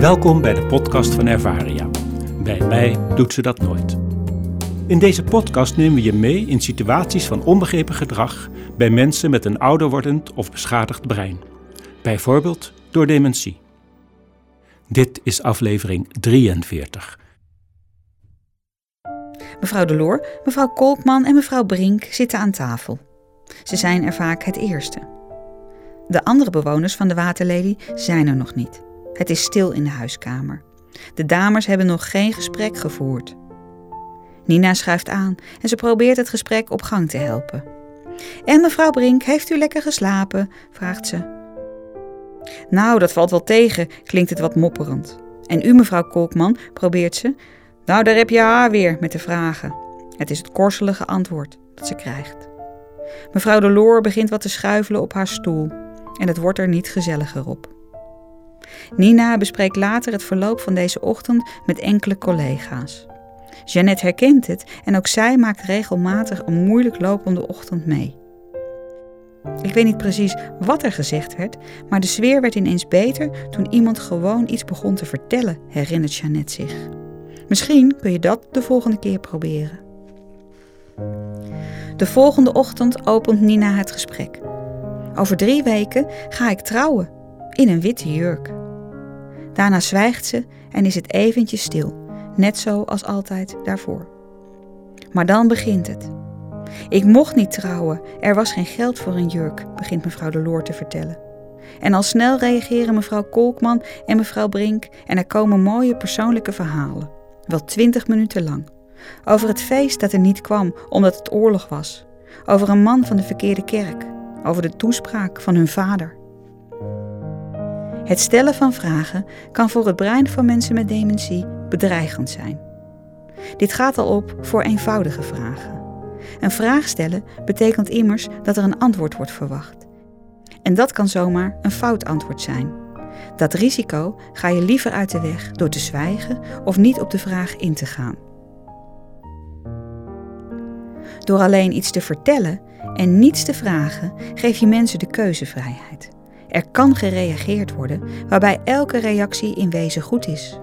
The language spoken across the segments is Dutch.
Welkom bij de podcast van Ervaria. Bij mij doet ze dat nooit. In deze podcast nemen we je mee in situaties van onbegrepen gedrag bij mensen met een ouder wordend of beschadigd brein. Bijvoorbeeld door dementie. Dit is aflevering 43. Mevrouw Deloor, mevrouw Kolkman en mevrouw Brink zitten aan tafel. Ze zijn er vaak het eerste. De andere bewoners van de waterlelie zijn er nog niet. Het is stil in de huiskamer. De dames hebben nog geen gesprek gevoerd. Nina schuift aan en ze probeert het gesprek op gang te helpen. En mevrouw Brink, heeft u lekker geslapen? vraagt ze. Nou, dat valt wel tegen, klinkt het wat mopperend. En u, mevrouw Kolkman, probeert ze. Nou, daar heb je haar weer met de vragen. Het is het korselige antwoord dat ze krijgt. Mevrouw de Loor begint wat te schuifelen op haar stoel en het wordt er niet gezelliger op. Nina bespreekt later het verloop van deze ochtend met enkele collega's. Jeannette herkent het en ook zij maakt regelmatig een moeilijk lopende ochtend mee. Ik weet niet precies wat er gezegd werd, maar de sfeer werd ineens beter toen iemand gewoon iets begon te vertellen, herinnert Jeannette zich. Misschien kun je dat de volgende keer proberen. De volgende ochtend opent Nina het gesprek. Over drie weken ga ik trouwen, in een witte jurk. Daarna zwijgt ze en is het eventjes stil, net zo als altijd daarvoor. Maar dan begint het. Ik mocht niet trouwen, er was geen geld voor een jurk, begint mevrouw de Loor te vertellen. En al snel reageren mevrouw Kolkman en mevrouw Brink en er komen mooie persoonlijke verhalen, wel twintig minuten lang. Over het feest dat er niet kwam omdat het oorlog was, over een man van de verkeerde kerk, over de toespraak van hun vader. Het stellen van vragen kan voor het brein van mensen met dementie bedreigend zijn. Dit gaat al op voor eenvoudige vragen. Een vraag stellen betekent immers dat er een antwoord wordt verwacht. En dat kan zomaar een fout antwoord zijn. Dat risico ga je liever uit de weg door te zwijgen of niet op de vraag in te gaan. Door alleen iets te vertellen en niets te vragen, geef je mensen de keuzevrijheid. Er kan gereageerd worden waarbij elke reactie in wezen goed is.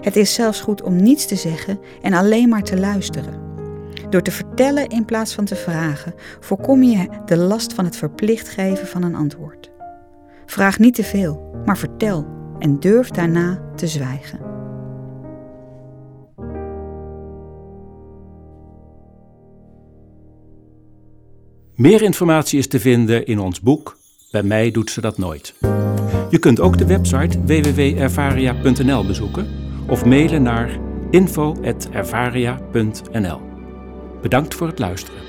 Het is zelfs goed om niets te zeggen en alleen maar te luisteren. Door te vertellen in plaats van te vragen, voorkom je de last van het verplicht geven van een antwoord. Vraag niet te veel, maar vertel en durf daarna te zwijgen. Meer informatie is te vinden in ons boek Bij mij doet ze dat nooit. Je kunt ook de website www.ervaria.nl bezoeken of mailen naar info.ervaria.nl. Bedankt voor het luisteren.